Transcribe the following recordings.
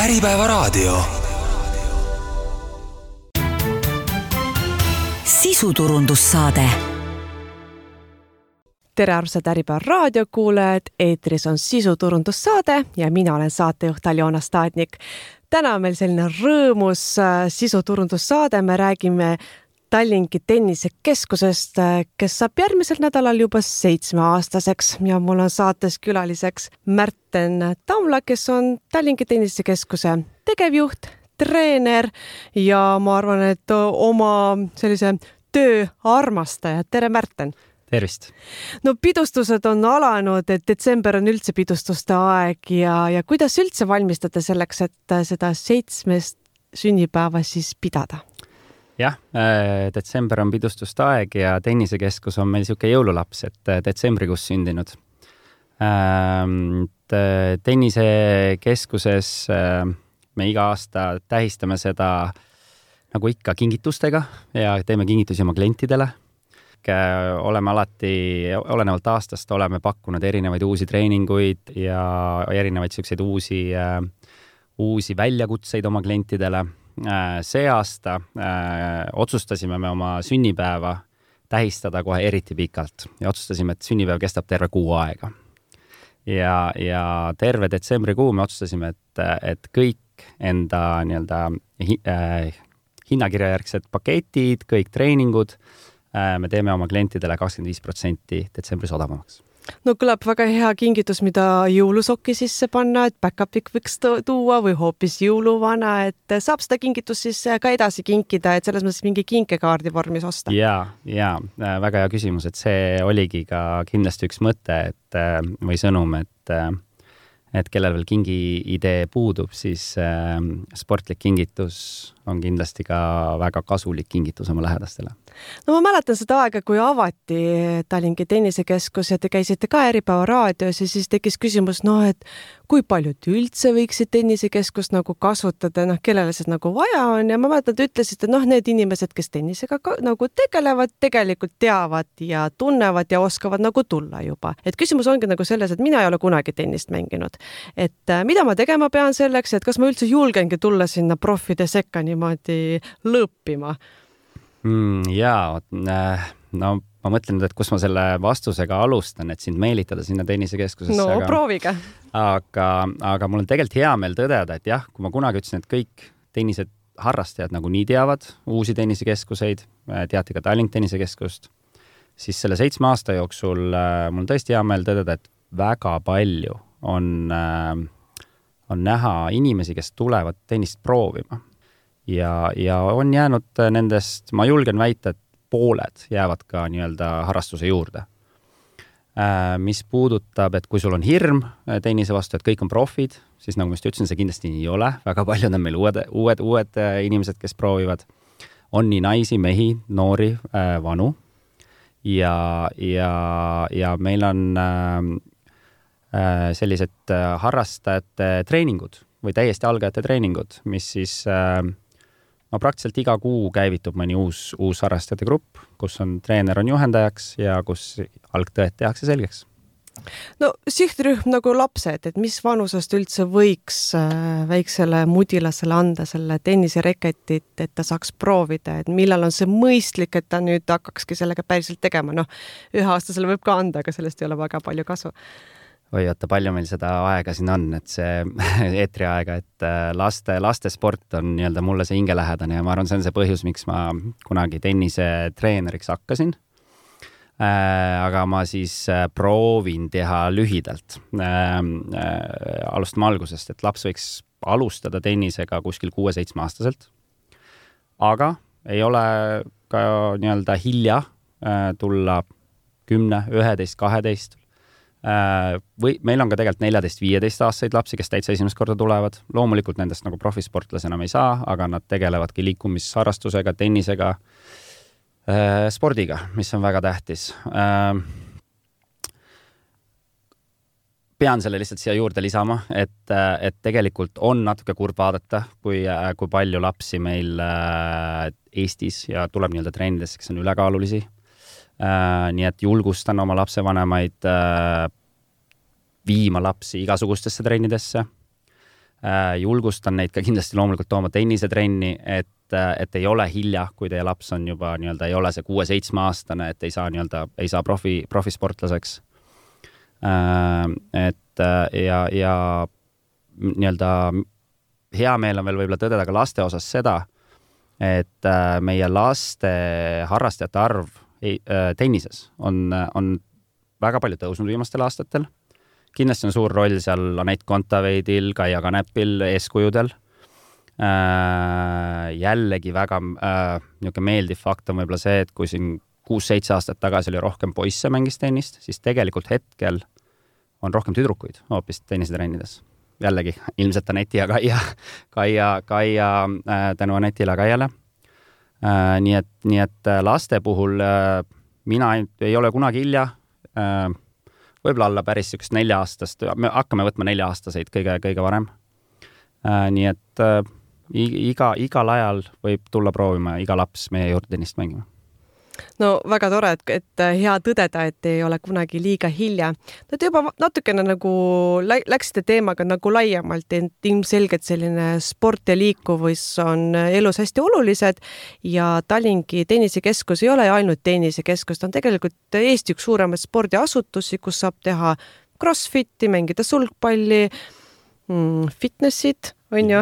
Äripäevaraadio. sisuturundussaade tere, armsad Äripäeva raadiokuulajad, eetris on sisuturundussaade ja mina olen saatejuht Aljona Staatnik. täna on meil selline rõõmus äh, sisuturundussaade, me räägime Tallinki tennisekeskusest, kes saab järgmisel nädalal juba seitsmeaastaseks ja mul on saates külaliseks Märten Tamla, kes on Tallinki tennisekeskuse tegevjuht, treener ja ma arvan, et oma sellise töö armastaja. tere, Märten tervist! no pidustused on alanud, et detsember on üldse pidustuste aeg ja, ja kuidas üldse valmistate selleks, et seda seitsmest sünnipäeva siis pidada? Jah, äh, detsember on pidustuste aeg ja tennisekeskus on meil niisugune jõululaps, et äh, detsembrikuus sündinud. Ähm, äh, tennisekeskuses me iga aasta tähistame seda nagu ikka kingitustega ja teeme kingitusi oma klientidele oleme alati, olenevalt aastast, oleme pakkunud erinevaid uusi treeninguid ja erinevaid niisuguseid uusi, uusi väljakutseid oma klientidele. Äh, see aasta otsustasime me oma sünnipäeva tähistada kohe eriti pikalt ja otsustasime, et sünnipäev kestab terve kuu aega. ja, ja terve detsembrikuu me otsustasime, et, et kõik enda nii-öelda äh, hinnakirjajärgsed paketid, kõik treeningud Äh, me teeme oma klientidele kakskümmend viis protsenti detsembris odavamaks no kõlab väga hea kingitus, mida jõulusokki sisse panna, et back-up'i võiks tuua või hoopis jõuluvana, et saab seda kingitust siis ka edasi kinkida, et selles mõttes mingi kinkekaardi vormis osta? ja, ja äh, väga hea küsimus, et see oligi ka kindlasti üks mõte, et äh, või sõnum, et et kellel veel kingi idee puudub, siis äh, sportlik kingitus on kindlasti ka väga kasulik kingitus oma lähedastele no ma mäletan seda aega, kui avati Tallinki tennisekeskus ja te käisite ka Äripäeva raadios ja siis tekkis küsimus, noh, et kui paljud üldse võiksid tennisekeskust nagu kasutada, noh, kellele see nagu vaja on ja ma mäletan, te ütlesite, noh, need inimesed, kes tennisega ka, nagu tegelevad, tegelikult teavad ja tunnevad ja oskavad nagu tulla juba. et küsimus ongi nagu selles, et mina ei ole kunagi tennist mänginud. et äh, mida ma tegema pean selleks, et kas ma üldse julgengi tulla sinna proffide sekka niimoodi lõõpima mm,? jaa, äh, no ma mõtlen nüüd, et kus ma selle vastusega alustan, et sind meelitada sinna tennisekeskusesse. no aga, proovige. aga, aga mul on tegelikult hea meel tõdeda, et jah, kui ma kunagi ütlesin, et kõik tenniseharrastajad nagunii teavad uusi tennisekeskuseid, äh, teati ka Tallink tennisekeskust, siis selle seitsme aasta jooksul äh, mul on tõesti hea meel tõdeda, et väga palju on on näha inimesi, kes tulevad tennist proovima ja, ja on jäänud nendest, ma julgen väita, et pooled jäävad ka nii-öelda harrastuse juurde. Äh, mis puudutab, et kui sul on hirm äh, tennise vastu, et kõik on profid, siis nagu ma just ütlesin, see kindlasti nii ei ole, väga paljud on meil uued, uued, uued äh, inimesed, kes proovivad. on nii naisi, mehi, noori, vanu ja, ja, ja meil on äh, sellised harrastajate treeningud või täiesti algajate treeningud, mis siis äh, no praktiliselt iga kuu käivitub mõni uus, uus harrastajate grupp, kus on treener on juhendajaks ja kus algtõed tehakse selgeks. No sihtrühm nagu lapsed, et mis vanusest üldse võiks äh, väiksele mudilasele anda selle tennisereketit, et ta saaks proovida, et millal on see mõistlik, et ta nüüd hakkakski sellega päriselt tegema, noh, üheaastasele võib ka anda, aga sellest ei ole väga palju kasu oi, oota, palju meil seda aega siin on, et see eetriaega, et äh, laste, lastesport on nii-öelda mulle see hingelähedane ja ma arvan, see on see põhjus, miks ma kunagi tennisetreeneriks hakkasin äh,. aga ma siis äh, proovin teha lühidalt alustame algusest, et laps võiks alustada tennisega kuskil kuue-seitsmeaastaselt. aga ei ole ka nii-öelda hilja tulla kümne, üheteist, kaheteist või meil on ka tegelikult neljateist-viieteist-aastaseid lapsi, kes täitsa esimest korda tulevad. loomulikult nendest nagu profisportlasi enam ei saa, aga nad tegelevadki liikumisharrastusega, tennisega, äh, spordiga, mis on väga tähtis. Äh, pean selle lihtsalt siia juurde lisama, et, et tegelikult on natuke kurb vaadata, kui, kui palju lapsi meil Eestis ja tuleb nii-öelda trennidesse, kes on ülekaalulisi Äh, nii et julgustan oma lapsevanemaid äh, viima lapsi igasugustesse trennidesse. äh,. julgustan neid ka kindlasti loomulikult tooma tennisetrenni, et, et ei ole hilja, kui teie laps on juba nii-öelda, ei ole see kuue-seitsmeaastane, et ei saa nii-öelda, ei saa profi, profisportlaseks äh,. et ja, ja nii-öelda hea meel on veel võib-olla tõdeda ka laste osas seda, et äh, meie laste harrastajate arv äh, tennises on, on väga palju tõusnud viimastel aastatel. kindlasti on suur roll seal Anett Kontaveidil, Kaia Kanepil, eeskujudel äh,. jällegi väga äh, niisugune meeldiv fakt on võib-olla see, et kui siin kuus-seitse aastat tagasi oli rohkem poisse mängis tennist, siis tegelikult hetkel on rohkem tüdrukuid hoopis tennisetrennides jällegi ilmselt Aneti ja Kaia, Kaia, Kaia äh, tänu Anetile Kaiale äh,. Nii et, nii et äh, laste puhul äh, mina ei, ole kunagi hilja äh,. võib-olla alla päris niisugust nelja-aastast, me hakkame võtma nelja-aastaseid kõige, kõige varem äh,. nii et äh, iga, igal ajal võib tulla proovima iga laps meie juurde tennist mängima no väga tore, et, et äh, hea tõdeda, et ei ole kunagi liiga hilja. no te juba natukene nagu läksite teemaga nagu laiemalt, et ilmselgelt selline sport ja liikuvus on äh, elus hästi olulised ja Tallingi tennisekeskus ei ole ainult tennisekeskus, ta on tegelikult Eesti üks suuremaid spordiasutusi, kus saab teha Crossfiti, mängida sulgpalli mm,, fitnessit on ju.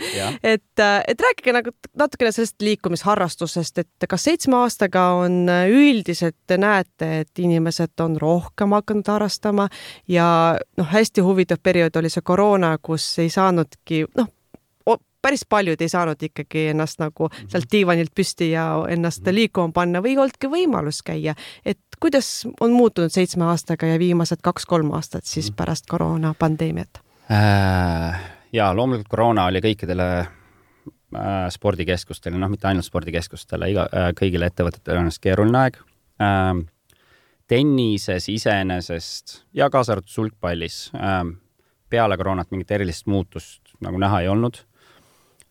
et, äh, et rääkige nagu natukene sellest liikumisharrastusest, et kas seitsme aastaga on äh, üldiselt te näete, et inimesed on rohkem hakanud harrastama ja noh, hästi huvitav periood oli see koroona, kus ei saanudki noh, päris paljud ei saanud ikkagi ennast nagu mhm. sealt diivanilt püsti ja ennast mhm. liikuma panna või ei olnudki võimalus käia. et kuidas on muutunud seitsme aastaga ja viimased kaks-kolm aastat siis mhm. pärast koroona pandeemiat äh,? Ja loomulikult koroona oli kõikidele äh, spordikeskustele, noh, mitte ainult spordikeskustele, iga äh,, kõigile ettevõtetele on keeruline aeg äh,. tennises iseenesest ja kaasa arvatud sulgpallis äh, peale koroonat mingit erilist muutust nagu näha ei olnud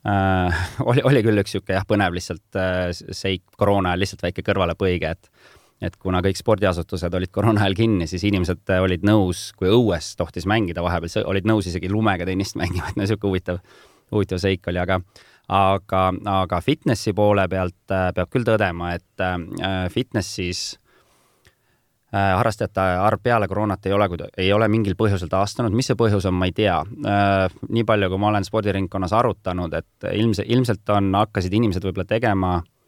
äh,. oli, oli küll üks niisugune jah, põnev lihtsalt äh, seik koroona ajal, lihtsalt väike kõrvalepõige, et et kuna kõik spordiasutused olid koroona ajal kinni, siis inimesed äh, olid nõus, kui õues tohtis mängida vahepeal, olid nõus isegi lumega tennist mängima, et no niisugune huvitav, huvitav seik oli, aga aga, aga fitnessi poole pealt äh, peab küll tõdema, et äh, fitnessis harrastajate arv peale koroonat ei ole, ei ole mingil põhjusel taastunud, mis see põhjus on, ma ei tea. Nii palju, kui ma olen spordiringkonnas arutanud, et ilmselt, ilmselt on, hakkasid inimesed võib-olla tegema äh,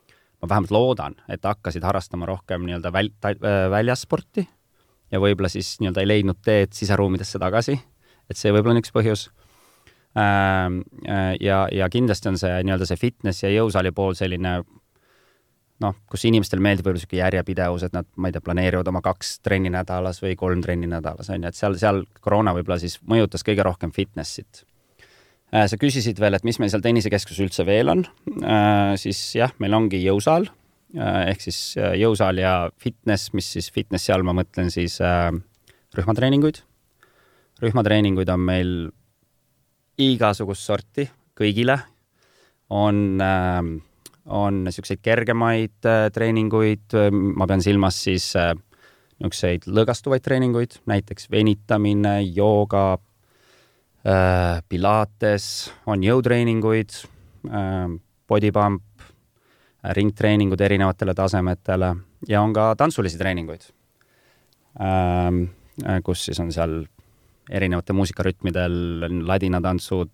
ma vähemalt loodan, et hakkasid harrastama rohkem nii-öelda väl-, äh, väljasporti ja võib-olla siis nii-öelda ei leidnud teed siseruumidesse tagasi, et see võib-olla on üks põhjus. Ähm, äh, ja, ja kindlasti on see nii-öelda see fitness ja jõusaali pool selline noh, kus inimestel meeldib võib-olla niisugune järjepidevus, et nad, ma ei tea, planeerivad oma kaks trenni nädalas või kolm trenni nädalas, on ju, et seal, seal koroona võib-olla siis mõjutas kõige rohkem fitnessit sa küsisid veel, et mis meil seal tennisekeskuses üldse veel on, äh, siis jah, meil ongi jõusaal äh, ehk siis jõusaal ja fitness, mis siis fitnessi all ma mõtlen siis rühmatreeninguid. rühmatreeninguid on meil igasugust sorti kõigile. on, on niisuguseid kergemaid treeninguid, ma pean silmas siis niisuguseid lõõgastuvaid treeninguid, näiteks venitamine, jooga Äh, Pilates, on jõutreeninguid, äh, body pump, äh, ringtreeningud erinevatele tasemetele ja on ka tantsulisi treeninguid, ähm, kus siis on seal erinevate muusikarütmidel ladinatantsud,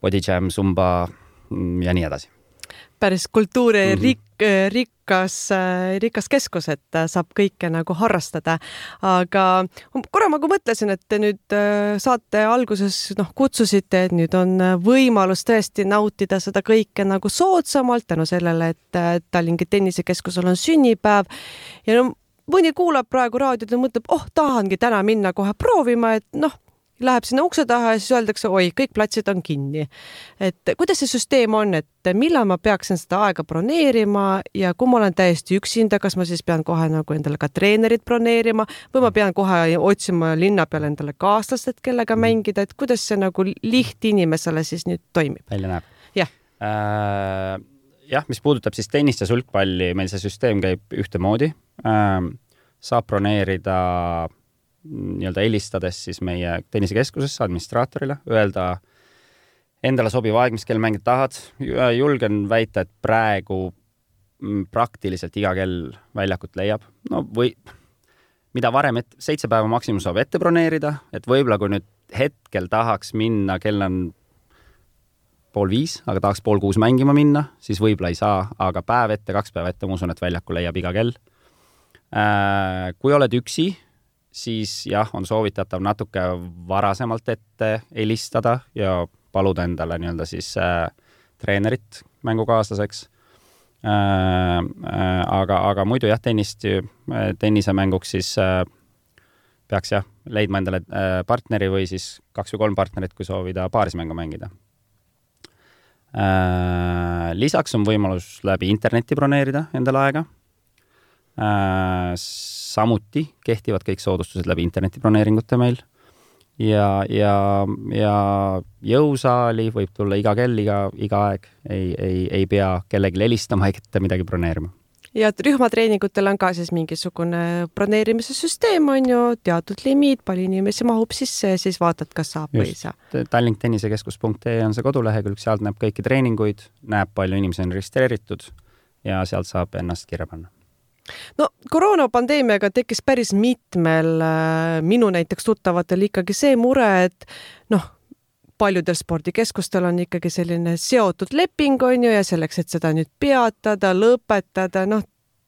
body jam, zumba mm, ja nii edasi päris kultuuri mm -hmm. rik-, rikas, rikas keskus, et saab kõike nagu harrastada. aga korra ma ka mõtlesin, et te nüüd saate alguses noh, kutsusite, et nüüd on võimalus tõesti nautida seda kõike nagu soodsamalt tänu sellele, et Tallinna Tennisekeskusel on sünnipäev ja no mõni kuulab praegu raadiot ja mõtleb, oh, tahangi täna minna kohe proovima, et noh läheb sinna ukse taha ja siis öeldakse, oi, kõik platsid on kinni. et kuidas see süsteem on, et millal ma peaksin seda aega broneerima ja kui ma olen täiesti üksinda, kas ma siis pean kohe nagu endale ka treenerit broneerima või ma pean kohe otsima linna peal endale kaaslast, et kellega mm. mängida, et kuidas see nagu lihtinimesele siis nüüd toimib? välja näeb? jah äh,. jah, mis puudutab siis tennist ja sulgpalli, meil see süsteem käib ühtemoodi äh,. saab broneerida nii-öelda helistades siis meie tennisekeskusesse administraatorile, öelda endale sobiv aeg, mis kell mängida tahad. julgen väita, et praegu mm, praktiliselt iga kell väljakut leiab. no või mida varem, et seitse päeva maksimum saab ette broneerida, et võib-olla kui nüüd hetkel tahaks minna, kell on pool viis, aga tahaks pool kuus mängima minna, siis võib-olla ei saa, aga päev ette, kaks päeva ette, ma usun, et väljaku leiab iga kell. Äh, kui oled üksi, siis jah, on soovitatav natuke varasemalt ette helistada ja paluda endale nii-öelda siis äh, treenerit mängukaaslaseks äh,. Äh, aga, aga muidu jah, tennist, tennisemänguks siis äh, peaks jah, leidma endale äh, partneri või siis kaks või kolm partnerit, kui soovida paarismängu mängida Äh, lisaks on võimalus läbi interneti broneerida endale aega. Äh, samuti kehtivad kõik soodustused läbi interneti broneeringute meil. ja, ja, ja jõusaali võib tulla iga kell, iga, iga aeg, ei, ei, ei pea kellelegi helistama ega midagi broneerima ja rühmatreeningutel on ka siis mingisugune broneerimise süsteem, on ju, teatud limiit, palju inimesi mahub sisse ja siis vaatad, kas saab Just. või ei saa. Tallink tennisekeskus.ee on see kodulehekülg, sealt näeb kõiki treeninguid, näeb, palju inimesi on registreeritud ja sealt saab ennast kirja panna no koroonapandeemiaga tekkis päris mitmel äh, minu näiteks tuttavatel ikkagi see mure, et noh, paljudel spordikeskustel on ikkagi selline seotud leping, on ju, ja selleks, et seda nüüd peatada, lõpetada, noh,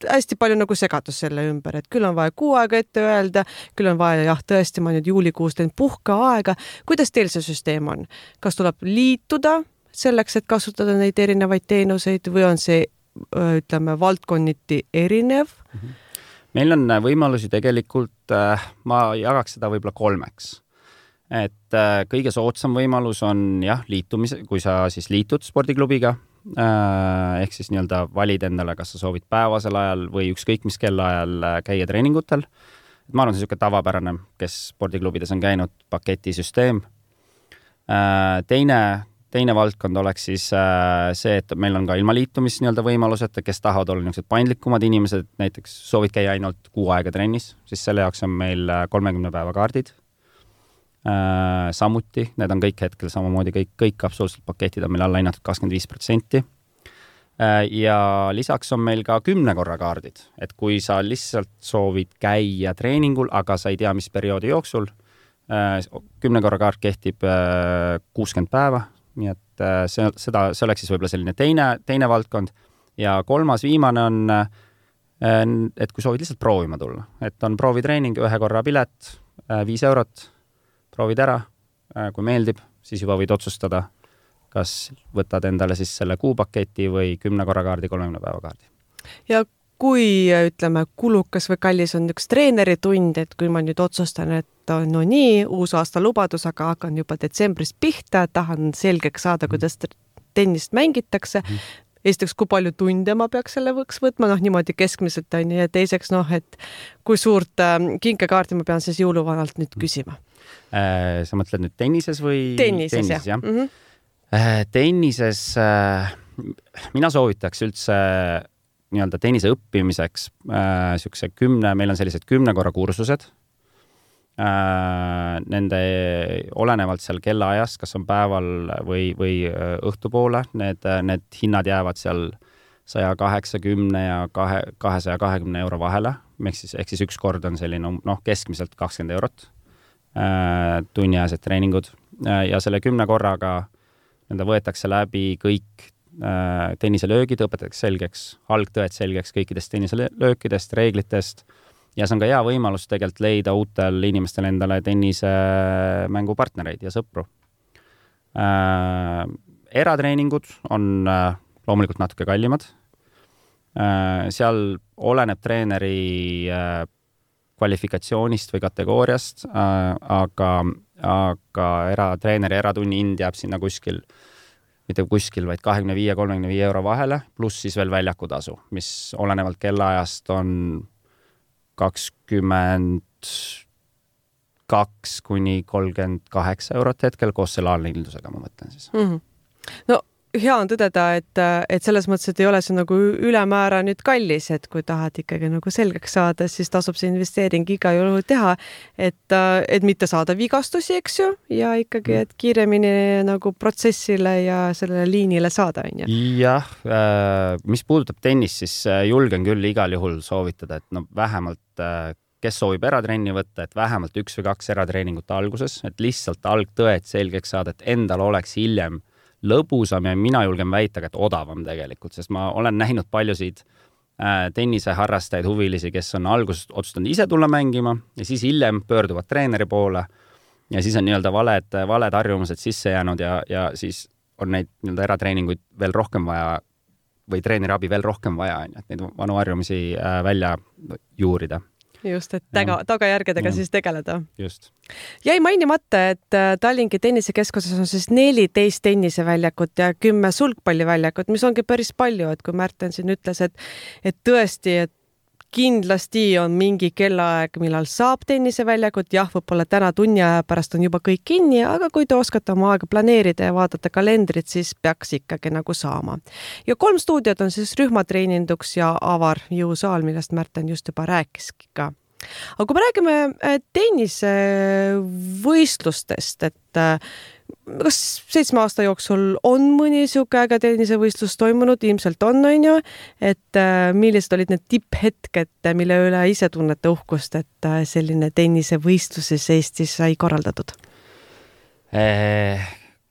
hästi palju nagu segadust selle ümber, et küll on vaja kuu aega ette öelda, küll on vaja jah, tõesti, ma nüüd juulikuus teen puhkeaega. kuidas teil see süsteem on? kas tuleb liituda selleks, et kasutada neid erinevaid teenuseid või on see ütleme valdkonniti erinev mm? -hmm. meil on võimalusi tegelikult, äh, ma jagaks seda võib-olla kolmeks et äh, kõige soodsam võimalus on jah, liitumise, kui sa siis liitud spordiklubiga äh,, ehk siis nii-öelda valid endale, kas sa soovid päevasel ajal või ükskõik mis kellaajal äh, käia treeningutel. et ma arvan, see on niisugune tavapärane, kes spordiklubides on käinud, paketisüsteem äh,. teine, teine valdkond oleks siis äh, see, et meil on ka ilma liitumist nii-öelda võimalused, kes tahavad olla niisugused paindlikumad inimesed, näiteks soovid käia ainult kuu aega trennis, siis selle jaoks on meil äh, kolmekümne päeva kaardid Äh, samuti, need on kõik hetkel samamoodi kõik, kõik absoluutselt paketid on meil alla hinnatud kakskümmend viis protsenti. Ja lisaks on meil ka kümne korra kaardid, et kui sa lihtsalt soovid käia treeningul, aga sa ei tea, mis perioodi jooksul, kümne korra kaart kehtib kuuskümmend päeva, nii et see, seda, see oleks siis võib-olla selline teine, teine valdkond. ja kolmas, viimane on, et kui soovid lihtsalt proovima tulla, et on proovitreening, ühe korra pilet, viis eurot proovid ära, äh, kui meeldib, siis juba võid otsustada, kas võtad endale siis selle kuupaketi või kümne korra kaardi, kolmekümne päeva kaardi. ja kui ütleme, kulukas või kallis on üks treeneritund, et kui ma nüüd otsustan, et no nii, uus aasta lubadus, aga hakkan juba detsembrist pihta, tahan selgeks saada, mhm. kuidas tennist mängitakse mm, -hmm esiteks, kui palju tunde ma peaks selle võiks võtma, noh niimoodi keskmiselt on ju, ja teiseks noh, et kui suurt äh, kinkekaarti ma pean siis jõuluvanalt nüüd küsima Äh, sa mõtled nüüd tennises või? tennises, tennises, jah, jah.? Mm -hmm. tennises äh, mina soovitaks üldse nii-öelda tennise õppimiseks niisuguse kümne, meil on sellised kümne korra kursused. Nende, olenevalt seal kellaajast, kas on päeval või, või õhtupoole, need, need hinnad jäävad seal saja kaheksakümne ja kahe, kahesaja kahekümne euro vahele, ehk siis, ehk siis üks kord on selline noh, keskmiselt kakskümmend eurot Äh, tunniajased treeningud. Äh, ja selle kümne korraga nii-öelda võetakse läbi kõik äh, tenniselöögid, õpetatakse selgeks, algtõed selgeks kõikidest tenniselöökidest, reeglitest ja see on ka hea võimalus tegelikult leida uutel inimestel endale tennisemängupartnereid ja sõpru äh,. eratreeningud on äh, loomulikult natuke kallimad äh,. seal oleneb treeneri äh, kvalifikatsioonist või kategooriast äh,, aga, aga eratreeneri eratunni hind jääb sinna kuskil, mitte kuskil, vaid kahekümne viie, kolmekümne viie euro vahele, pluss siis veel väljakutasu, mis olenevalt kellaajast on kakskümmend kaks kuni kolmkümmend kaheksa eurot hetkel koos selle allhindlusega, ma mõtlen siis mm. -hmm. no hea on tõdeda, et, et selles mõttes, et ei ole see nagu ülemäära nüüd kallis, et kui tahad ikkagi nagu selgeks saada, siis tasub see investeering igal juhul teha, et, et mitte saada vigastusi, eks ju, ja ikkagi, et kiiremini nagu protsessile ja sellele liinile saada, on ju. jah, äh, mis puudutab tennist, siis äh, julgen küll igal juhul soovitada, et no vähemalt äh, kes soovib eratrenni võtta, et vähemalt üks või kaks eratreeningut alguses, et lihtsalt algtõed selgeks saada, et endal oleks hiljem lõbusam ja mina julgen väita ka, et odavam tegelikult, sest ma olen näinud paljusid äh, tenniseharrastajaid, huvilisi, kes on alguses otsustanud ise tulla mängima ja siis hiljem pöörduvad treeneri poole ja siis on nii-öelda valed, valed harjumused sisse jäänud ja, ja siis on neid nii-öelda eratreeninguid veel rohkem vaja või treeneri abi veel rohkem vaja, on ju, et neid vanu harjumusi äh, välja juurida just, et taga, tagajärgedega ja. siis tegeleda. just. jäi mainimata, et äh, Tallinki tennisekeskuses on siis neliteist tenniseväljakut ja kümme sulgpalliväljakut, mis ongi päris palju, et kui Märten siin ütles, et et tõesti, et kindlasti on mingi kellaaeg, millal saab tenniseväljakut, jah, võib-olla täna tunni aja pärast on juba kõik kinni, aga kui te oskate oma aega planeerida ja vaadata kalendrit, siis peaks ikkagi nagu saama. ja kolm stuudiot on siis rühmatreeninguks ja avar jõusaal, millest Märten just juba rääkiski ka aga kui me räägime äh, tennisevõistlustest, et äh, kas seitsme aasta jooksul on mõni niisugune äge tennisevõistlus toimunud, ilmselt on, on ju, et äh, millised olid need tipphetked, mille üle ise tunnete uhkust, et äh, selline tennisevõistlus siis Eestis sai korraldatud eh,?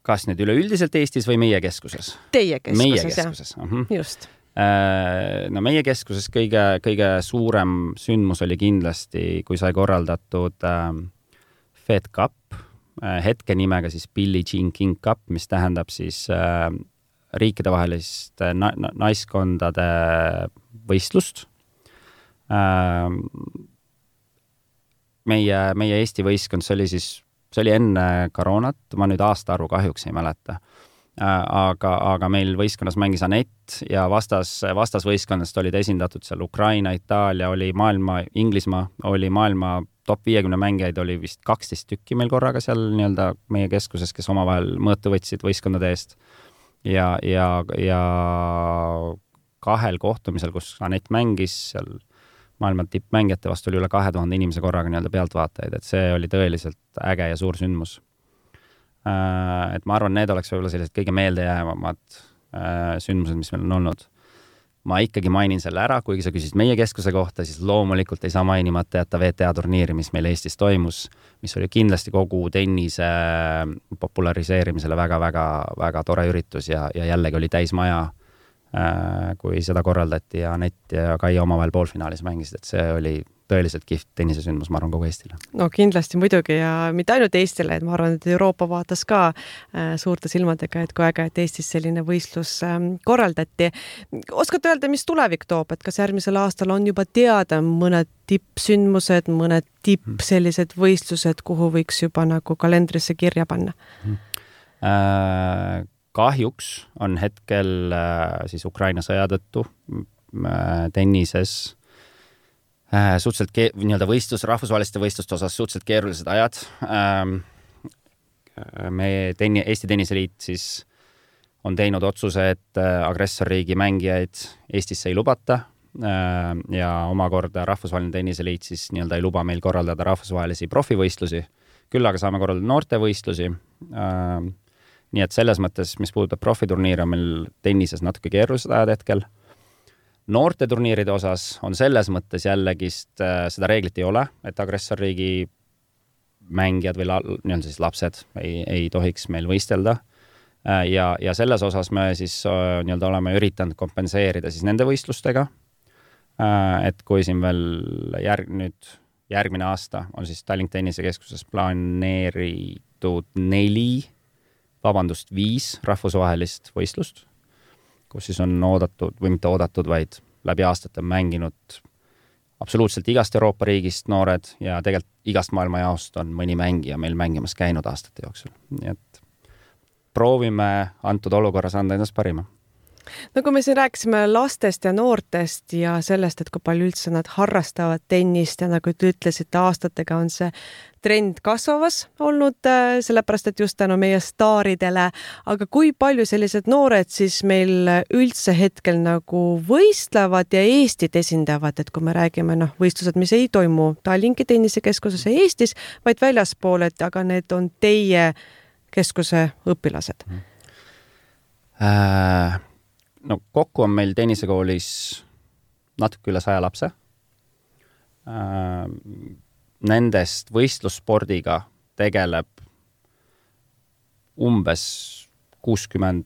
kas nüüd üleüldiselt Eestis või meie keskuses? Teie keskuses, meie keskuses, uh -huh. just no meie keskuses kõige, kõige suurem sündmus oli kindlasti, kui sai korraldatud äh, Fed Cup Äh, hetke nimega siis Billie Jean King Cup, mis tähendab siis äh, riikidevahelist äh, na naiskondade võistlust äh,. meie, meie Eesti võistkond, see oli siis, see oli enne koroonat, ma nüüd aastaarvu kahjuks ei mäleta aga, aga meil võistkonnas mängis Anett ja vastas, vastasvõistkonnast olid esindatud seal Ukraina, Itaalia, oli maailma, Inglismaa, oli maailma top viiekümne mängijaid oli vist kaksteist tükki meil korraga seal nii-öelda meie keskuses, kes omavahel mõõtu võtsid võistkondade eest. ja, ja, ja kahel kohtumisel, kus Anett mängis seal maailma tippmängijate vastu oli üle kahe tuhande inimese korraga nii-öelda pealtvaatajaid, et see oli tõeliselt äge ja suur sündmus. Äh, et ma arvan, need oleks võib-olla sellised kõige meeldejäävamad äh, sündmused, mis meil on olnud ma ikkagi mainin selle ära, kuigi sa küsisid meie keskuse kohta, siis loomulikult ei saa mainimata jätta WTA turniiri, mis meil Eestis toimus, mis oli kindlasti kogu tennise populariseerimisele väga-väga-väga tore üritus ja, ja jällegi oli täismaja, äh, kui seda korraldati ja Anett ja Kai omavahel poolfinaalis mängisid, et see oli tõeliselt kihvt tennisesündmus, ma arvan, kogu Eestile. no kindlasti muidugi ja mitte ainult Eestile, et ma arvan, et Euroopa vaatas ka äh, suurte silmadega, et kui et Eestis selline võistlus äh, korraldati. oskate öelda, mis tulevik toob, et kas järgmisel aastal on juba teada mõned tippsündmused, mõned tipp hmm. sellised võistlused, kuhu võiks juba nagu kalendrisse kirja panna hmm.? Äh, kahjuks on hetkel äh, siis Ukraina sõja tõttu tennises suhteliselt ke-, nii-öelda võistlus, rahvusvaheliste võistluste osas suhteliselt keerulised ajad ähm,. me tenni-, Eesti Tenniseliit siis on teinud otsuse, et äh, agressorriigi mängijaid Eestisse ei lubata äh, ja omakorda Rahvusvaheline Tenniseliit siis nii-öelda ei luba meil korraldada rahvusvahelisi profivõistlusi, küll aga saame korraldada noortevõistlusi äh,. nii et selles mõttes, mis puudutab profiturniire, on meil tennises natuke keerulised ajad hetkel noorteturniiride osas on selles mõttes jällegist äh, seda reeglit ei ole, et agressorriigi mängijad või nii-öelda siis lapsed ei, ei tohiks meil võistelda äh,. ja, ja selles osas me siis äh, nii-öelda oleme üritanud kompenseerida siis nende võistlustega äh,. et kui siin veel järg-, nüüd järgmine aasta on siis Tallink Tennisekeskuses planeeritud neli, vabandust, viis rahvusvahelist võistlust kus siis on oodatud või mitte oodatud, vaid läbi aastate mänginud absoluutselt igast Euroopa riigist noored ja tegelikult igast maailma jaost on mõni mängija meil mängimas käinud aastate jooksul, nii et proovime antud olukorras anda endast parima. No kui me siin rääkisime lastest ja noortest ja sellest, et kui palju üldse nad harrastavad tennist ja nagu te ütlesite, aastatega on see trend kasvamas olnud, äh, sellepärast et just tänu meie staaridele, aga kui palju sellised noored siis meil üldse hetkel nagu võistlevad ja Eestit esindavad, et kui me räägime noh, võistlused, mis ei toimu Tallinki tennisekeskuses Eestis, vaid väljaspool, et aga need on teie keskuse õpilased äh,? no kokku on meil tennisekoolis natuke üle saja lapse äh,. Nendest võistlusspordiga tegeleb umbes kuuskümmend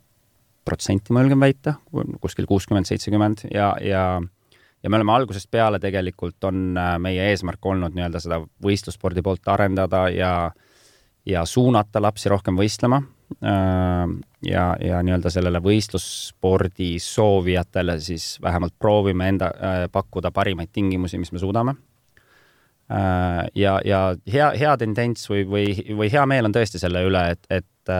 protsenti, ma julgen väita, kuskil kuuskümmend, seitsekümmend ja, ja ja me oleme algusest peale tegelikult on äh, meie eesmärk olnud nii-öelda seda võistlusspordi poolt arendada ja ja suunata lapsi rohkem võistlema Äh, ja, ja nii-öelda sellele võistlusspordi soovijatele siis vähemalt proovime enda äh, pakkuda parimaid tingimusi, mis me suudame. Äh, ja, ja hea, hea tendents või, või, või hea meel on tõesti selle üle, et, et,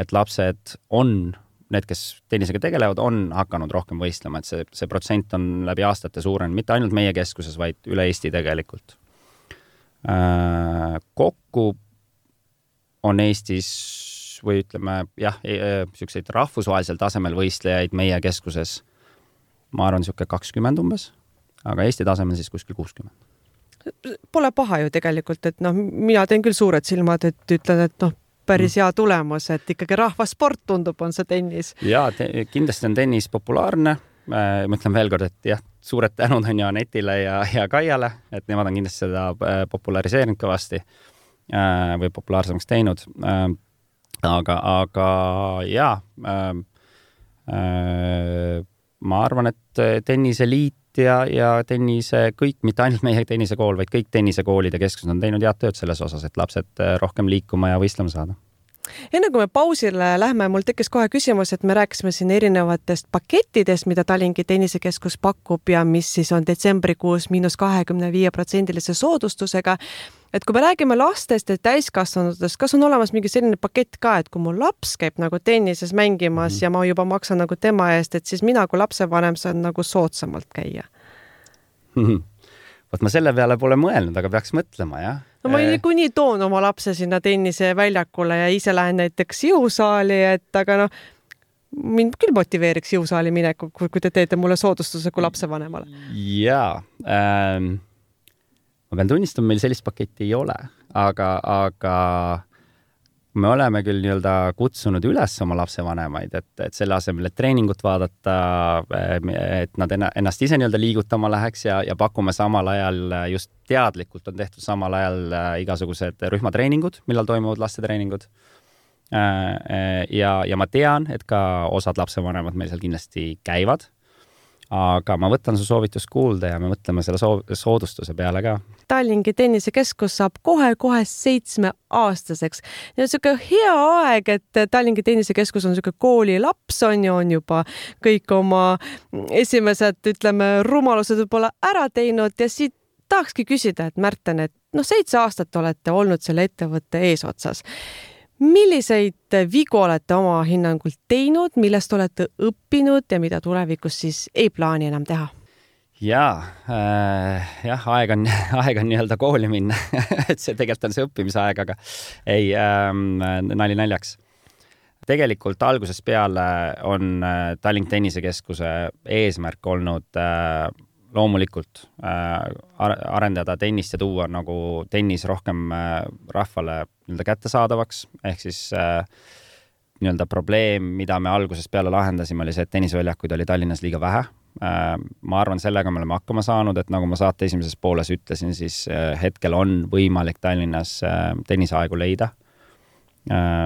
et lapsed on, need, kes tennisega tegelevad, on hakanud rohkem võistlema, et see, see protsent on läbi aastate suurenenud, mitte ainult meie keskuses, vaid üle Eesti tegelikult. kokku on Eestis või ütleme jah, niisuguseid e, rahvusvahelisel tasemel võistlejaid meie keskuses, ma arvan, niisugune kakskümmend umbes, aga Eesti tasemel siis kuskil kuuskümmend. Pole paha ju tegelikult, et noh, mina teen küll suured silmad, et ütlen, et noh, päris mm. hea tulemus, et ikkagi rahvasport tundub, on see tennis. ja te, kindlasti on tennis populaarne. ma ütlen veel kord, et jah, suured tänud on ju Anetile ja, ja Kaiale, et nemad on kindlasti seda äh, populariseerinud kõvasti äh, või populaarsemaks teinud äh, aga, aga äh, ma arvan, et tenniseliit ja, ja tennise kõik, mitte ainult meie tennisekool, vaid kõik tennisekoolid ja keskused on teinud head tööd selles osas, et lapsed äh, rohkem liikuma ja võistlema saada enne kui me pausile lähme, mul tekkis kohe küsimus, et me rääkisime siin erinevatest pakettidest, mida Tallinki tennisekeskus pakub ja mis siis on detsembrikuus miinus kahekümne viie protsendilise soodustusega et kui me räägime lastest ja täiskasvanutest, kas on olemas mingi selline pakett ka, et kui mu laps käib nagu tennises mängimas mm ja ma juba maksan nagu tema eest, et siis mina kui lapsevanem saan nagu soodsamalt käia mm? -hmm. vot ma selle peale pole mõelnud, aga peaks mõtlema, jah no ma niikuinii toon oma lapse sinna tenniseväljakule ja ise lähen näiteks jõusaali, et aga noh, mind küll motiveeriks jõusaali minekul, kui te teete mulle soodustuse kui lapsevanemale. jaa ähm ma pean tunnistama, meil sellist paketti ei ole, aga, aga me oleme küll nii-öelda kutsunud üles oma lapsevanemaid, et, et selle asemel, et treeningut vaadata, et nad ennast ise nii-öelda liigutama läheks ja, ja pakume samal ajal just teadlikult on tehtud samal ajal äh, igasugused rühmatreeningud, millal toimuvad lastetreeningud. Ja, ja ma tean, et ka osad lapsevanemad meil seal kindlasti käivad aga ma võtan su soovitust kuulda ja me mõtleme selle soov, soodustuse peale ka. Tallinki tennisekeskus saab kohe-kohe seitsmeaastaseks. niisugune hea aeg, et Tallinki tennisekeskus on niisugune koolilaps on ju, on juba kõik oma esimesed, ütleme, rumalused võib-olla ära teinud ja siit tahakski küsida, et Märten, et noh, seitse aastat olete olnud selle ettevõtte eesotsas milliseid vigu olete oma hinnangul teinud, millest olete õppinud ja mida tulevikus siis ei plaani enam teha? jaa äh,, jah, aeg on, aeg on nii-öelda kooli minna et see tegelikult on see õppimisaeg, aga ei ähm,, nali naljaks. tegelikult algusest peale on äh, Tallink Tennisekeskuse eesmärk olnud äh, loomulikult äh, arendada tennist ja tuua nagu tennis rohkem äh, rahvale nii-öelda kättesaadavaks, ehk siis äh, nii-öelda probleem, mida me algusest peale lahendasime, oli see, et tenniseväljakuid oli Tallinnas liiga vähe äh,. ma arvan, sellega me oleme hakkama saanud, et nagu ma saate esimeses pooles ütlesin, siis hetkel on võimalik Tallinnas tenniseaegu leida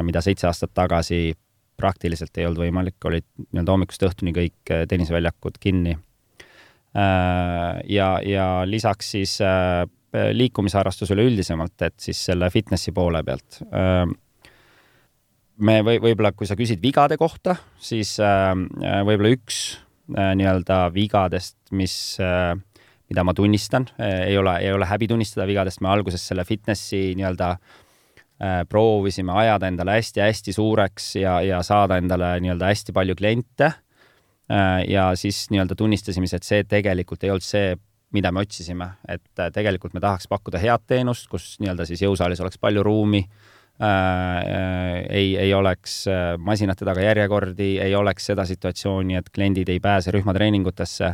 mida seitse aastat tagasi praktiliselt ei olnud võimalik, olid nii-öelda hommikust õhtuni kõik tenniseväljakud kinni ja, ja lisaks siis äh, liikumisharrastus üleüldisemalt, et siis selle fitnessi poole pealt. Äh, me või, võib-olla, kui sa küsid vigade kohta, siis võib-olla üks nii-öelda vigadest, mis, mida ma tunnistan, ei ole, ei ole häbi tunnistada vigadest, me alguses selle fitnessi nii-öelda proovisime ajada endale hästi-hästi suureks ja, ja saada endale nii-öelda hästi palju kliente ja siis nii-öelda tunnistasime, et see tegelikult ei olnud see, mida me otsisime, et tegelikult me tahaks pakkuda head teenust, kus nii-öelda siis jõusaalis oleks palju ruumi. Äh,, ei, ei oleks masinate taga järjekordi, ei oleks seda situatsiooni, et kliendid ei pääse rühmatreeningutesse.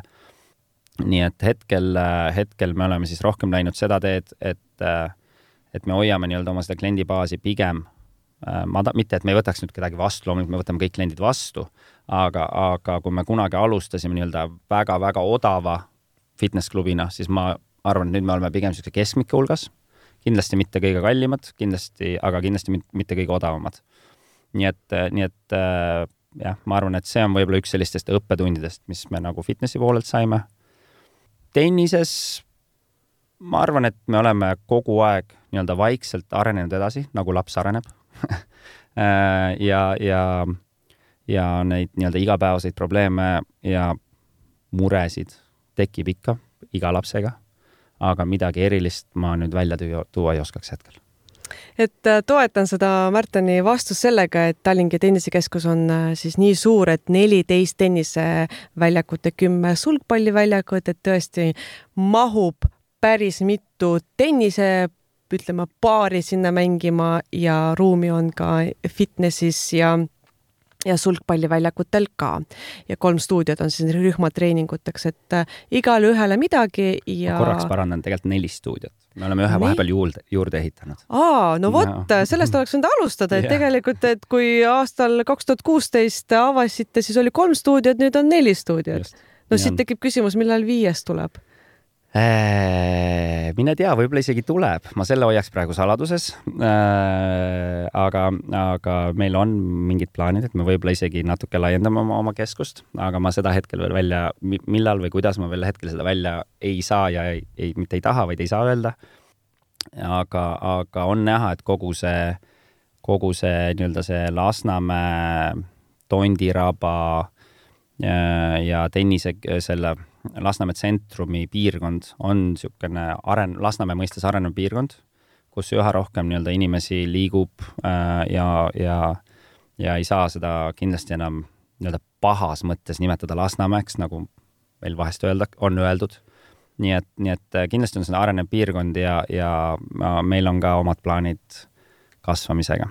Nii et hetkel, hetkel me oleme siis rohkem läinud seda teed, et, et me hoiame nii-öelda oma seda kliendibaasi pigem ma ta-, mitte et me ei võtaks nüüd kedagi vastu, loomulikult me võtame kõik kliendid vastu, aga, aga kui me kunagi alustasime nii-öelda väga-väga odava fitness klubina, siis ma arvan, et nüüd me oleme pigem niisuguse keskmike hulgas, kindlasti mitte kõige kallimad, kindlasti, aga kindlasti mitte kõige odavamad. nii et, nii et jah, ma arvan, et see on võib-olla üks sellistest õppetundidest, mis me nagu fitnessi poolelt saime. Tennises ma arvan, et me oleme kogu aeg nii-öelda vaikselt arenenud edasi, nagu laps areneb ja, ja, ja neid nii-öelda igapäevaseid probleeme ja muresid tekib ikka iga lapsega. aga midagi erilist ma nüüd välja tuua ei oskaks hetkel et äh, toetan seda Märteni vastust sellega, et Tallinki tennisekeskus on äh, siis nii suur, et neliteist tenniseväljakut ja kümme sulgpalliväljakut, et tõesti mahub päris mitu tennise ütleme, paari sinna mängima ja ruumi on ka fitnessis ja ja sulgpalliväljakutel ka. ja kolm stuudiot on siis rühmatreeninguteks, et äh, igale ühele midagi ja. korraks parandan, tegelikult neli stuudiot. me oleme ühe vahepeal juurde, juurde ehitanud. aa, no vot, sellest oleks võinud alustada, et ja. tegelikult, et kui aastal kaks tuhat kuusteist avasite, siis oli kolm stuudiot, nüüd on neli stuudiot. no siit tekib küsimus, millal viies tuleb mine tea, võib-olla isegi tuleb, ma selle hoiaks praegu saladuses. Äh, aga, aga meil on mingid plaanid, et me võib-olla isegi natuke laiendame oma, oma keskust, aga ma seda hetkel veel välja, millal või kuidas ma veel hetkel seda välja ei saa ja ei, ei, mitte ei taha, vaid ei saa öelda. aga, aga on näha, et kogu see, kogu see nii-öelda see Lasnamäe, Tondiraba ja, äh, ja tennise selle Lasnamäe tsentrumi piirkond on niisugune aren-, Lasnamäe mõistes arenev piirkond, kus üha rohkem nii-öelda inimesi liigub äh, ja, ja, ja ei saa seda kindlasti enam nii-öelda pahas mõttes nimetada Lasnamäeks, nagu meil vahest öelda, on öeldud. nii et, nii et äh, kindlasti on see arenev piirkond ja, ja meil on ka omad plaanid kasvamisega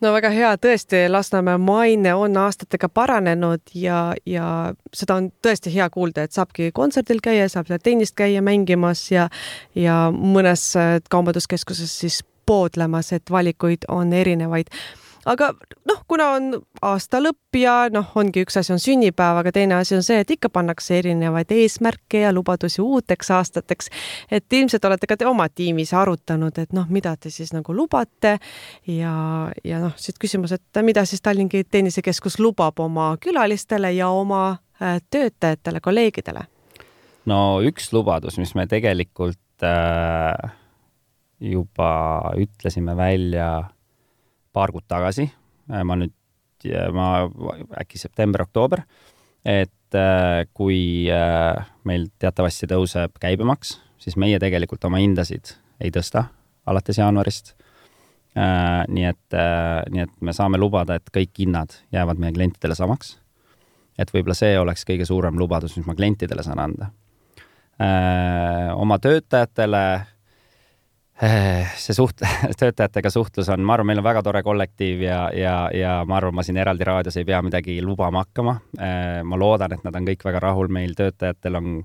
no väga hea, tõesti, Lasnamäe maine on aastatega paranenud ja, ja seda on tõesti hea kuulda, et saabki kontserdil käia, saab seal tennist käia mängimas ja, ja mõnes kaubanduskeskuses siis poodlemas, et valikuid on erinevaid aga noh, kuna on aasta lõpp ja noh, ongi üks asi on sünnipäev, aga teine asi on see, et ikka pannakse erinevaid eesmärke ja lubadusi uuteks aastateks. et ilmselt olete ka te oma tiimis arutanud, et noh, mida te siis nagu lubate ja, ja noh, siit küsimus, et mida siis Tallinki tennisekeskus lubab oma külalistele ja oma äh, töötajatele, kolleegidele? no üks lubadus, mis me tegelikult äh, juba ütlesime välja paar kuud tagasi, äh, ma nüüd, ma äkki september-oktoober, et äh, kui äh, meil teatavasti tõuseb käibemaks, siis meie tegelikult oma hindasid ei tõsta alates jaanuarist. nii et, nii et me saame lubada, et kõik hinnad jäävad meie klientidele samaks. et võib-olla see oleks kõige suurem lubadus, mis ma klientidele saan anda. oma töötajatele see suht-, töötajatega suhtlus on, ma arvan, meil on väga tore kollektiiv ja, ja, ja ma arvan, ma siin eraldi raadios ei pea midagi lubama hakkama. Eh, ma loodan, et nad on kõik väga rahul, meil töötajatel on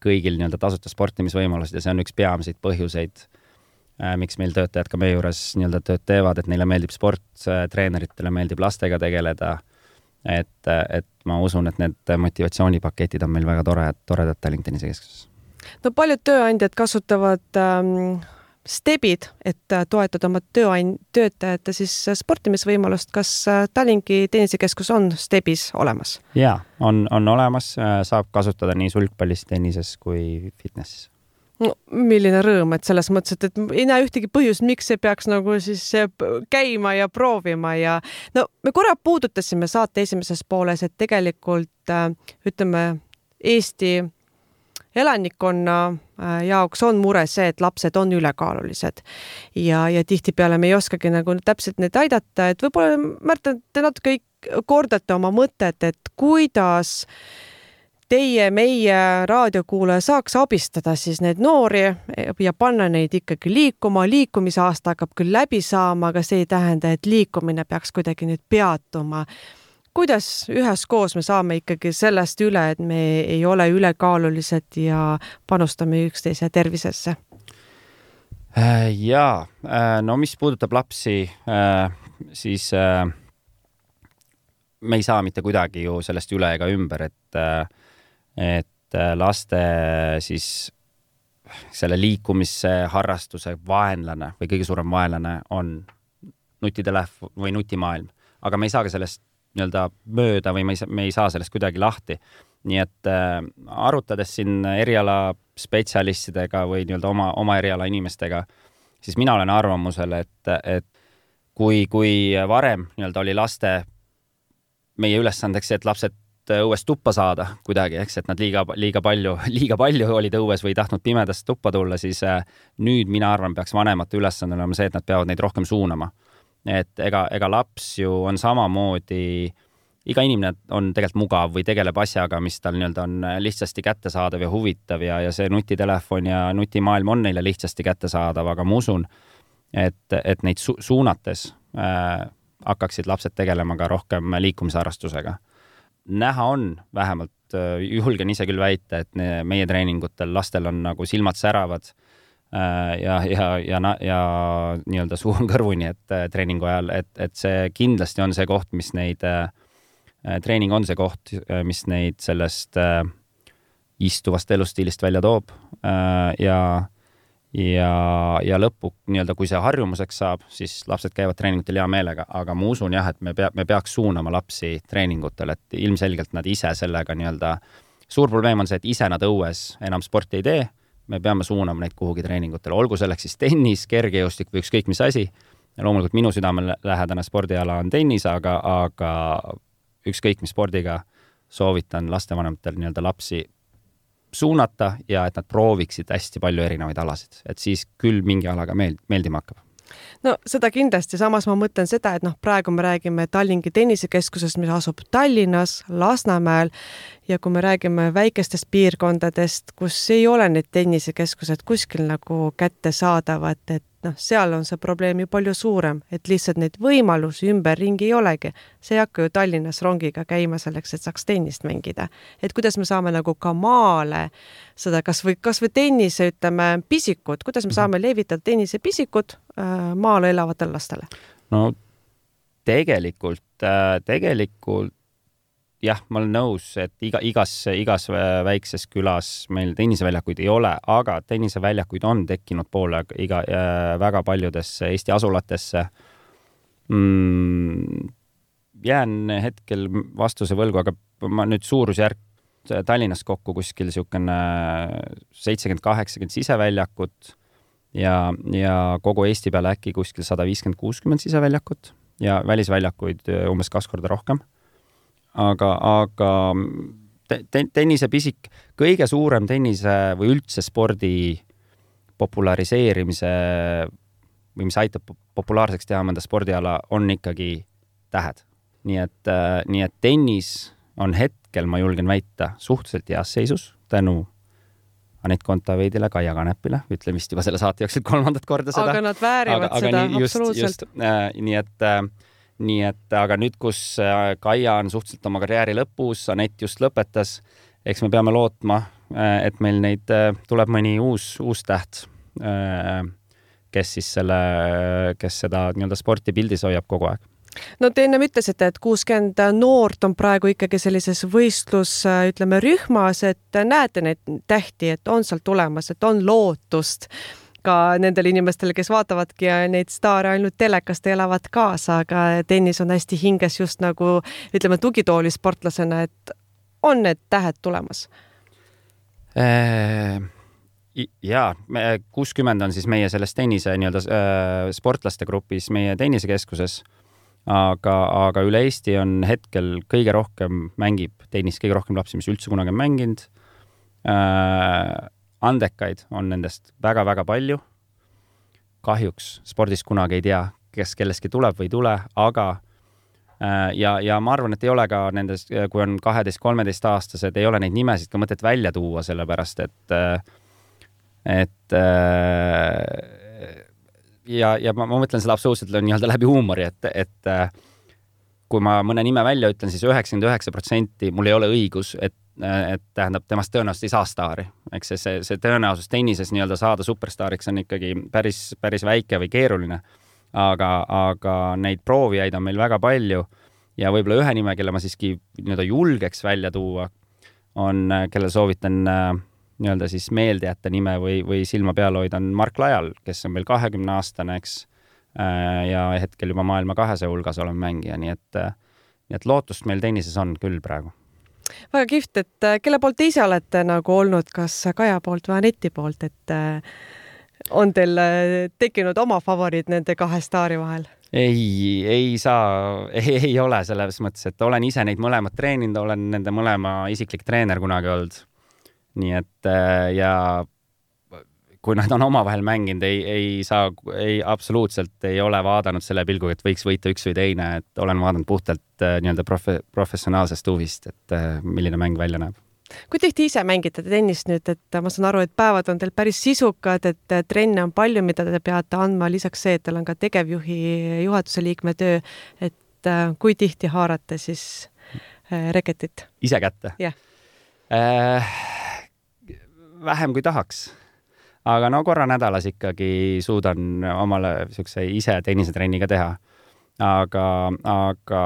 kõigil nii-öelda tasuta sportimisvõimalused ja see on üks peamiseid põhjuseid, eh, miks meil töötajad ka meie juures nii-öelda tööd teevad, et neile meeldib sport, treeneritele meeldib lastega tegeleda. et, et ma usun, et need motivatsioonipaketid on meil väga toredad, toredad Tallinna tennisekeskuses. no paljud tööandjad kasutavad ähm stebid, et äh, toetada oma tööan-, töötajate siis äh, sportimisvõimalust. kas äh, Tallinki tennisekeskus on stebis olemas? jaa, on, on olemas, saab kasutada nii sulgpallis, tennises kui fitnessis no milline rõõm, et selles mõttes, et, et ei näe ühtegi põhjust, miks ei peaks nagu siis käima ja proovima ja no me korra puudutasime saate esimeses pooles, et tegelikult ütleme, Eesti elanikkonna äh, jaoks on mure see, et lapsed on ülekaalulised. ja, ja tihtipeale me ei oskagi nagu täpselt neid aidata, et võib-olla, Märt, te natuke kordate oma mõtet, et kuidas teie, meie raadiokuulaja saaks abistada siis neid noori ja panna neid ikkagi liikuma. liikumisaasta hakkab küll läbi saama, aga see ei tähenda, et liikumine peaks kuidagi nüüd peatuma kuidas üheskoos me saame ikkagi sellest üle, et me ei ole ülekaalulised ja panustame üksteise tervisesse? Äh, jaa, äh, no mis puudutab lapsi, äh, siis me ei saa mitte kuidagi ju sellest üle ega ümber, et, et laste siis selle liikumise harrastuse vaenlane või kõige suurem vaenlane on nutitelefon või nutimaailm, aga me ei saa ka sellest nii-öelda mööda või me ei, me ei saa sellest kuidagi lahti. nii et äh, arutades siin eriala spetsialistidega või nii-öelda oma, oma eriala inimestega, siis mina olen arvamusel, et, et kui, kui varem nii-öelda oli laste, meie ülesandeks see, et lapsed õuest tuppa saada kuidagi, eks, et nad liiga, liiga palju, liiga palju olid õues või ei tahtnud pimedast tuppa tulla, siis äh, nüüd mina arvan, peaks vanemate ülesanne olema see, et nad peavad neid rohkem suunama et ega, ega laps ju on samamoodi, iga inimene on tegelikult mugav või tegeleb asjaga, mis tal nii-öelda on lihtsasti kättesaadav ja huvitav ja, ja see nutitelefon ja nutimaailm on neile lihtsasti kättesaadav, aga ma usun, et, et neid su suunates äh, hakkaksid lapsed tegelema ka rohkem liikumisharrastusega. näha on vähemalt, äh, julgen ise küll väita, et meie treeningutel lastel on nagu silmad säravad Äh, ja, ja, ja, ja nii-öelda suu on kõrvuni, et äh, treeningu ajal, et, et see kindlasti on see koht, mis neid äh,, treening on see koht, mis neid sellest äh, istuvast elustiilist välja toob. Äh, ja, ja, ja lõpu nii-öelda, kui see harjumuseks saab, siis lapsed käivad treeningutel hea meelega, aga ma usun jah, et me pea, me peaks suunama lapsi treeningutel, et ilmselgelt nad ise sellega nii-öelda, suur probleem on see, et ise nad õues enam sporti ei tee me peame suunama neid kuhugi treeningutele, olgu selleks siis tennis, kergejõustik või ükskõik mis asi. loomulikult minu südamelähedane spordiala on tennis, aga, aga ükskõik mis spordiga soovitan lastevanematel nii-öelda lapsi suunata ja et nad prooviksid hästi palju erinevaid alasid, et siis küll mingi alaga meeld-, meeldima hakkab no seda kindlasti, samas ma mõtlen seda, et noh, praegu me räägime Tallinki tennisekeskusest, mis asub Tallinnas, Lasnamäel ja kui me räägime väikestest piirkondadest, kus ei ole need tennisekeskused kuskil nagu kättesaadavad, et noh, seal on see probleem ju palju suurem, et lihtsalt neid võimalusi ümberringi ei olegi. see ei hakka ju Tallinnas rongiga käima selleks, et saaks tennist mängida. et kuidas me saame nagu ka maale seda kasvõi, kasvõi tennise, ütleme, pisikut, kuidas me saame levitada tennisepisikut äh, maal elavatele lastele? no tegelikult, äh, tegelikult jah, ma olen nõus, et iga, igas, igas väikses külas meil tenniseväljakuid ei ole, aga tenniseväljakuid on tekkinud poole iga äh,, väga paljudesse Eesti asulatesse mm,. jään hetkel vastuse võlgu, aga ma nüüd suurusjärk Tallinnas kokku kuskil niisugune seitsekümmend, kaheksakümmend siseväljakut ja, ja kogu Eesti peale äkki kuskil sada viiskümmend, kuuskümmend siseväljakut ja välisväljakuid umbes kaks korda rohkem aga, aga te, tennisepisik, kõige suurem tennise või üldse spordi populariseerimise või mis aitab populaarseks teha mõnda spordiala, on ikkagi tähed. nii et, nii et tennis on hetkel, ma julgen väita, suhteliselt heas seisus tänu Anett Kontaveidile, Kaia Kanepile, ütlen vist juba selle saate jooksul kolmandat korda seda. aga nad väärivad aga, seda absoluutselt. Äh, nii et äh, nii et aga nüüd, kus äh, Kaia on suhteliselt oma karjääri lõpus, Anett just lõpetas, eks me peame lootma, äh, et meil neid äh, tuleb mõni uus, uus täht, kes siis selle, kes seda nii-öelda sporti pildis hoiab kogu aeg. No te ennem ütlesite, et kuuskümmend noort on praegu ikkagi sellises võistlus, ütleme, rühmas, et näete neid tähti, et on sealt tulemas, et on lootust ka nendele inimestele, kes vaatavadki neid staare ainult telekast ja elavad kaasa, aga tennis on hästi hinges just nagu ütleme, tugitoolisportlasena, et on need tähed tulemas äh...? jaa, kuuskümmend on siis meie selles tennise nii-öelda äh, sportlaste grupis meie tennisekeskuses. aga, aga üle Eesti on hetkel kõige rohkem mängib tennist, kõige rohkem lapsi, mis üldse kunagi on mänginud äh,. Andekaid on nendest väga-väga palju. kahjuks spordis kunagi ei tea, kes kellestki tuleb või ei tule, aga äh, ja, ja ma arvan, et ei ole ka nendes, kui on kaheteist-kolmeteistaastased, ei ole neid nimesid ka mõtet välja tuua, sellepärast et, äh, et äh, ja, ja ma, ma mõtlen seda absoluutselt nii-öelda läbi huumori, et, et kui ma mõne nime välja ütlen siis, siis üheksakümmend üheksa protsenti mul ei ole õigus, et, et tähendab, temast tõenäoliselt ei saa staari. eks see, see, see tõenäosus tennises nii-öelda saada superstaariks on ikkagi päris, päris väike või keeruline. aga, aga neid proovijaid on meil väga palju ja võib-olla ühe nime, kelle ma siiski nii-öelda julgeks välja tuua, on, kellele soovitan nii-öelda siis meelde jätta nime või, või silma peal hoida, on Mark Lajal, kes on meil kahekümne aastane, eks Äh, ja hetkel juba maailma kahesaja hulgas olen mängija, nii et, äh, nii et lootust meil tennises on küll praegu. Väga kihvt, et äh, kelle poolt te ise olete nagu olnud, kas Kaja poolt või Aneti poolt, et on teil tekkinud oma favoriit nende kahe staari vahel? ei, ei saa, ei ole selles mõttes, et olen ise neid mõlemat treeninud, olen nende mõlema isiklik treener kunagi olnud. nii et ja kui nad on omavahel mänginud, ei, ei saa, ei absoluutselt ei ole vaadanud selle pilguga, et võiks võita üks või teine, et olen vaadanud puhtalt äh, nii-öelda profe-, professionaalsest huvist, et äh, milline mäng välja näeb kui tihti ise mängite tennist nüüd, et ma saan aru, et päevad on teil päris sisukad, et trenne on palju, mida te peate andma, lisaks see, et teil on ka tegevjuhi, juhatuse liikme töö, et äh, kui tihti haarate siis reketit? ise kätte? jah yeah.. Äh, vähem kui tahaks aga no korra nädalas ikkagi suudan omale niisuguse ise tennisetrenni ka teha. aga, aga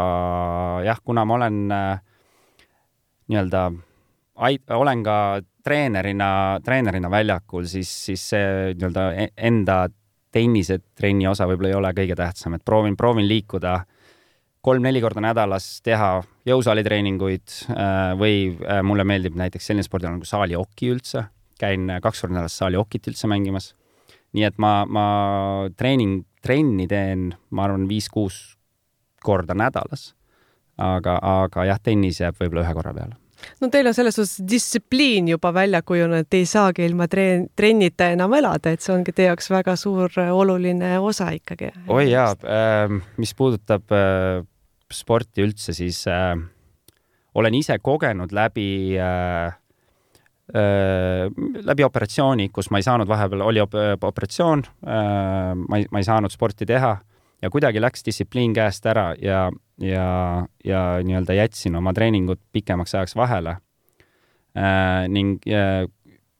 jah, kuna ma olen äh, nii-öelda, olen ka treenerina, treenerina väljakul, siis, siis see nii-öelda e-, enda tennisetrenni osa võib-olla ei ole kõige tähtsam, et proovin, proovin liikuda kolm-neli korda nädalas teha jõusaalitreeninguid äh, või äh, mulle meeldib näiteks selline spordiala nagu saalioki üldse käin kaks korda nädalas saali okit üldse mängimas. nii et ma, ma treening, trenni teen, ma arvan, viis-kuus korda nädalas. aga, aga jah, tennis jääb võib-olla ühe korra peale no teil on selles suhtes distsipliin juba välja kujunenud, et ei saagi ilma treen-, trennita enam elada, et see ongi teie jaoks väga suur oluline osa ikkagi. oi jaa äh,, mis puudutab äh, sporti üldse, siis äh, olen ise kogenud läbi äh, Äh, läbi operatsiooni, kus ma ei saanud, vahepeal oli op operatsioon, äh, ma ei, ma ei saanud sporti teha ja kuidagi läks distsipliin käest ära ja, ja, ja nii-öelda jätsin oma treeningud pikemaks ajaks vahele. Äh, ning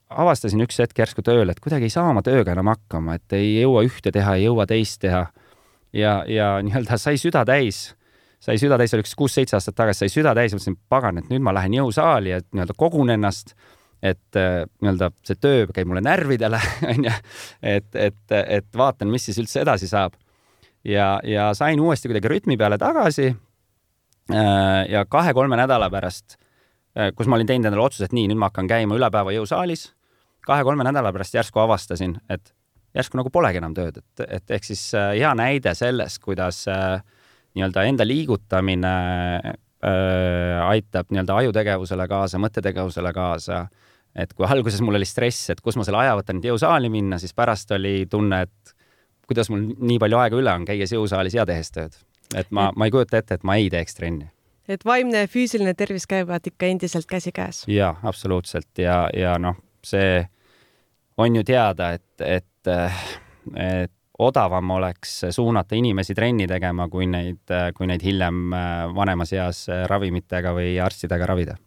avastasin üks hetk järsku tööl, et kuidagi ei saa oma tööga enam hakkama, et ei jõua ühte teha, ei jõua teist teha. ja, ja nii-öelda sai süda täis sai süda täis, oli üks kuus-seitse aastat tagasi, sai süda täis, mõtlesin, pagan, et nüüd ma lähen jõusaali, et nii-öelda kogun ennast et äh, nii-öelda see töö käib mulle närvidele, onju, et, et, et vaatan, mis siis üldse edasi saab. ja, ja sain uuesti kuidagi rütmi peale tagasi. Äh, ja kahe-kolme nädala pärast, äh, kus ma olin teinud endale otsuse, et nii, nüüd ma hakkan käima üle päeva jõusaalis. kahe-kolme nädala pärast järsku avastasin, et järsku nagu polegi enam tööd, et, et ehk siis hea näide sellest, kuidas nii-öelda enda liigutamine aitab nii-öelda ajutegevusele kaasa, mõttetegevusele kaasa et kui alguses mul oli stress, et kus ma selle aja võtan, et jõusaali minna, siis pärast oli tunne, et kuidas mul nii palju aega üle on, käies jõusaalis ja tehes tööd. et ma, ma ei kujuta ette, et ma ei teeks trenni. et vaimne ja füüsiline tervis käivad ikka endiselt käsikäes? jaa, absoluutselt ja, ja noh, see on ju teada, et, et, et odavam oleks suunata inimesi trenni tegema, kui neid, kui neid hiljem vanemas eas ravimitega või arstidega ravida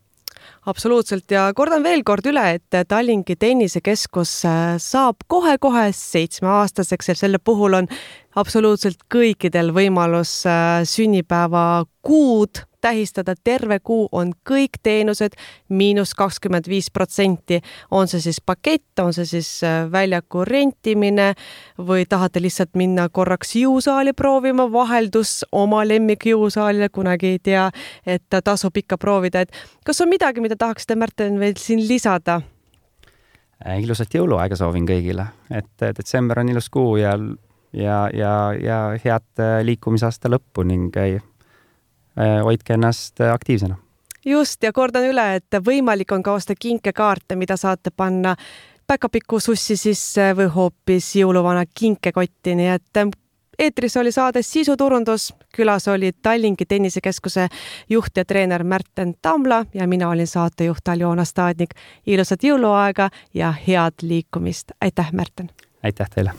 absoluutselt. Ja kordan veel kord üle, et Tallinki tennisekeskus äh, saab kohe-kohe seitsmeaastaseks ja selle puhul on absoluutselt kõikidel võimalus äh, sünnipäevakuud tähistada, terve kuu on kõik teenused miinus kakskümmend viis protsenti. on see siis pakett, on see siis äh, väljaku rentimine või tahate lihtsalt minna korraks jõusaali proovima, vaheldus oma lemmikjõusaalile, kunagi ei tea, et tasub ikka proovida, et kas on midagi, mida tahaksite, Märten, veel siin lisada? Äh, ilusat jõuluaega soovin kõigile, et detsember on ilus kuu ja ja, ja, ja head äh, liikumisaasta lõppu ning äh, hoidke ennast äh, aktiivsena. just ja kordan üle, et võimalik on ka osta kinkekaarte, mida saate panna päkapiku sussi sisse või hoopis jõuluvana kinkekotti, nii et eetris oli saade Sisuturundus, külas oli Tallinki tennisekeskuse juht ja treener Märten Tamla ja mina olin saatejuht Aljona Staadnik. ilusat jõuluaega ja head liikumist, aitäh, Märten! aitäh teile!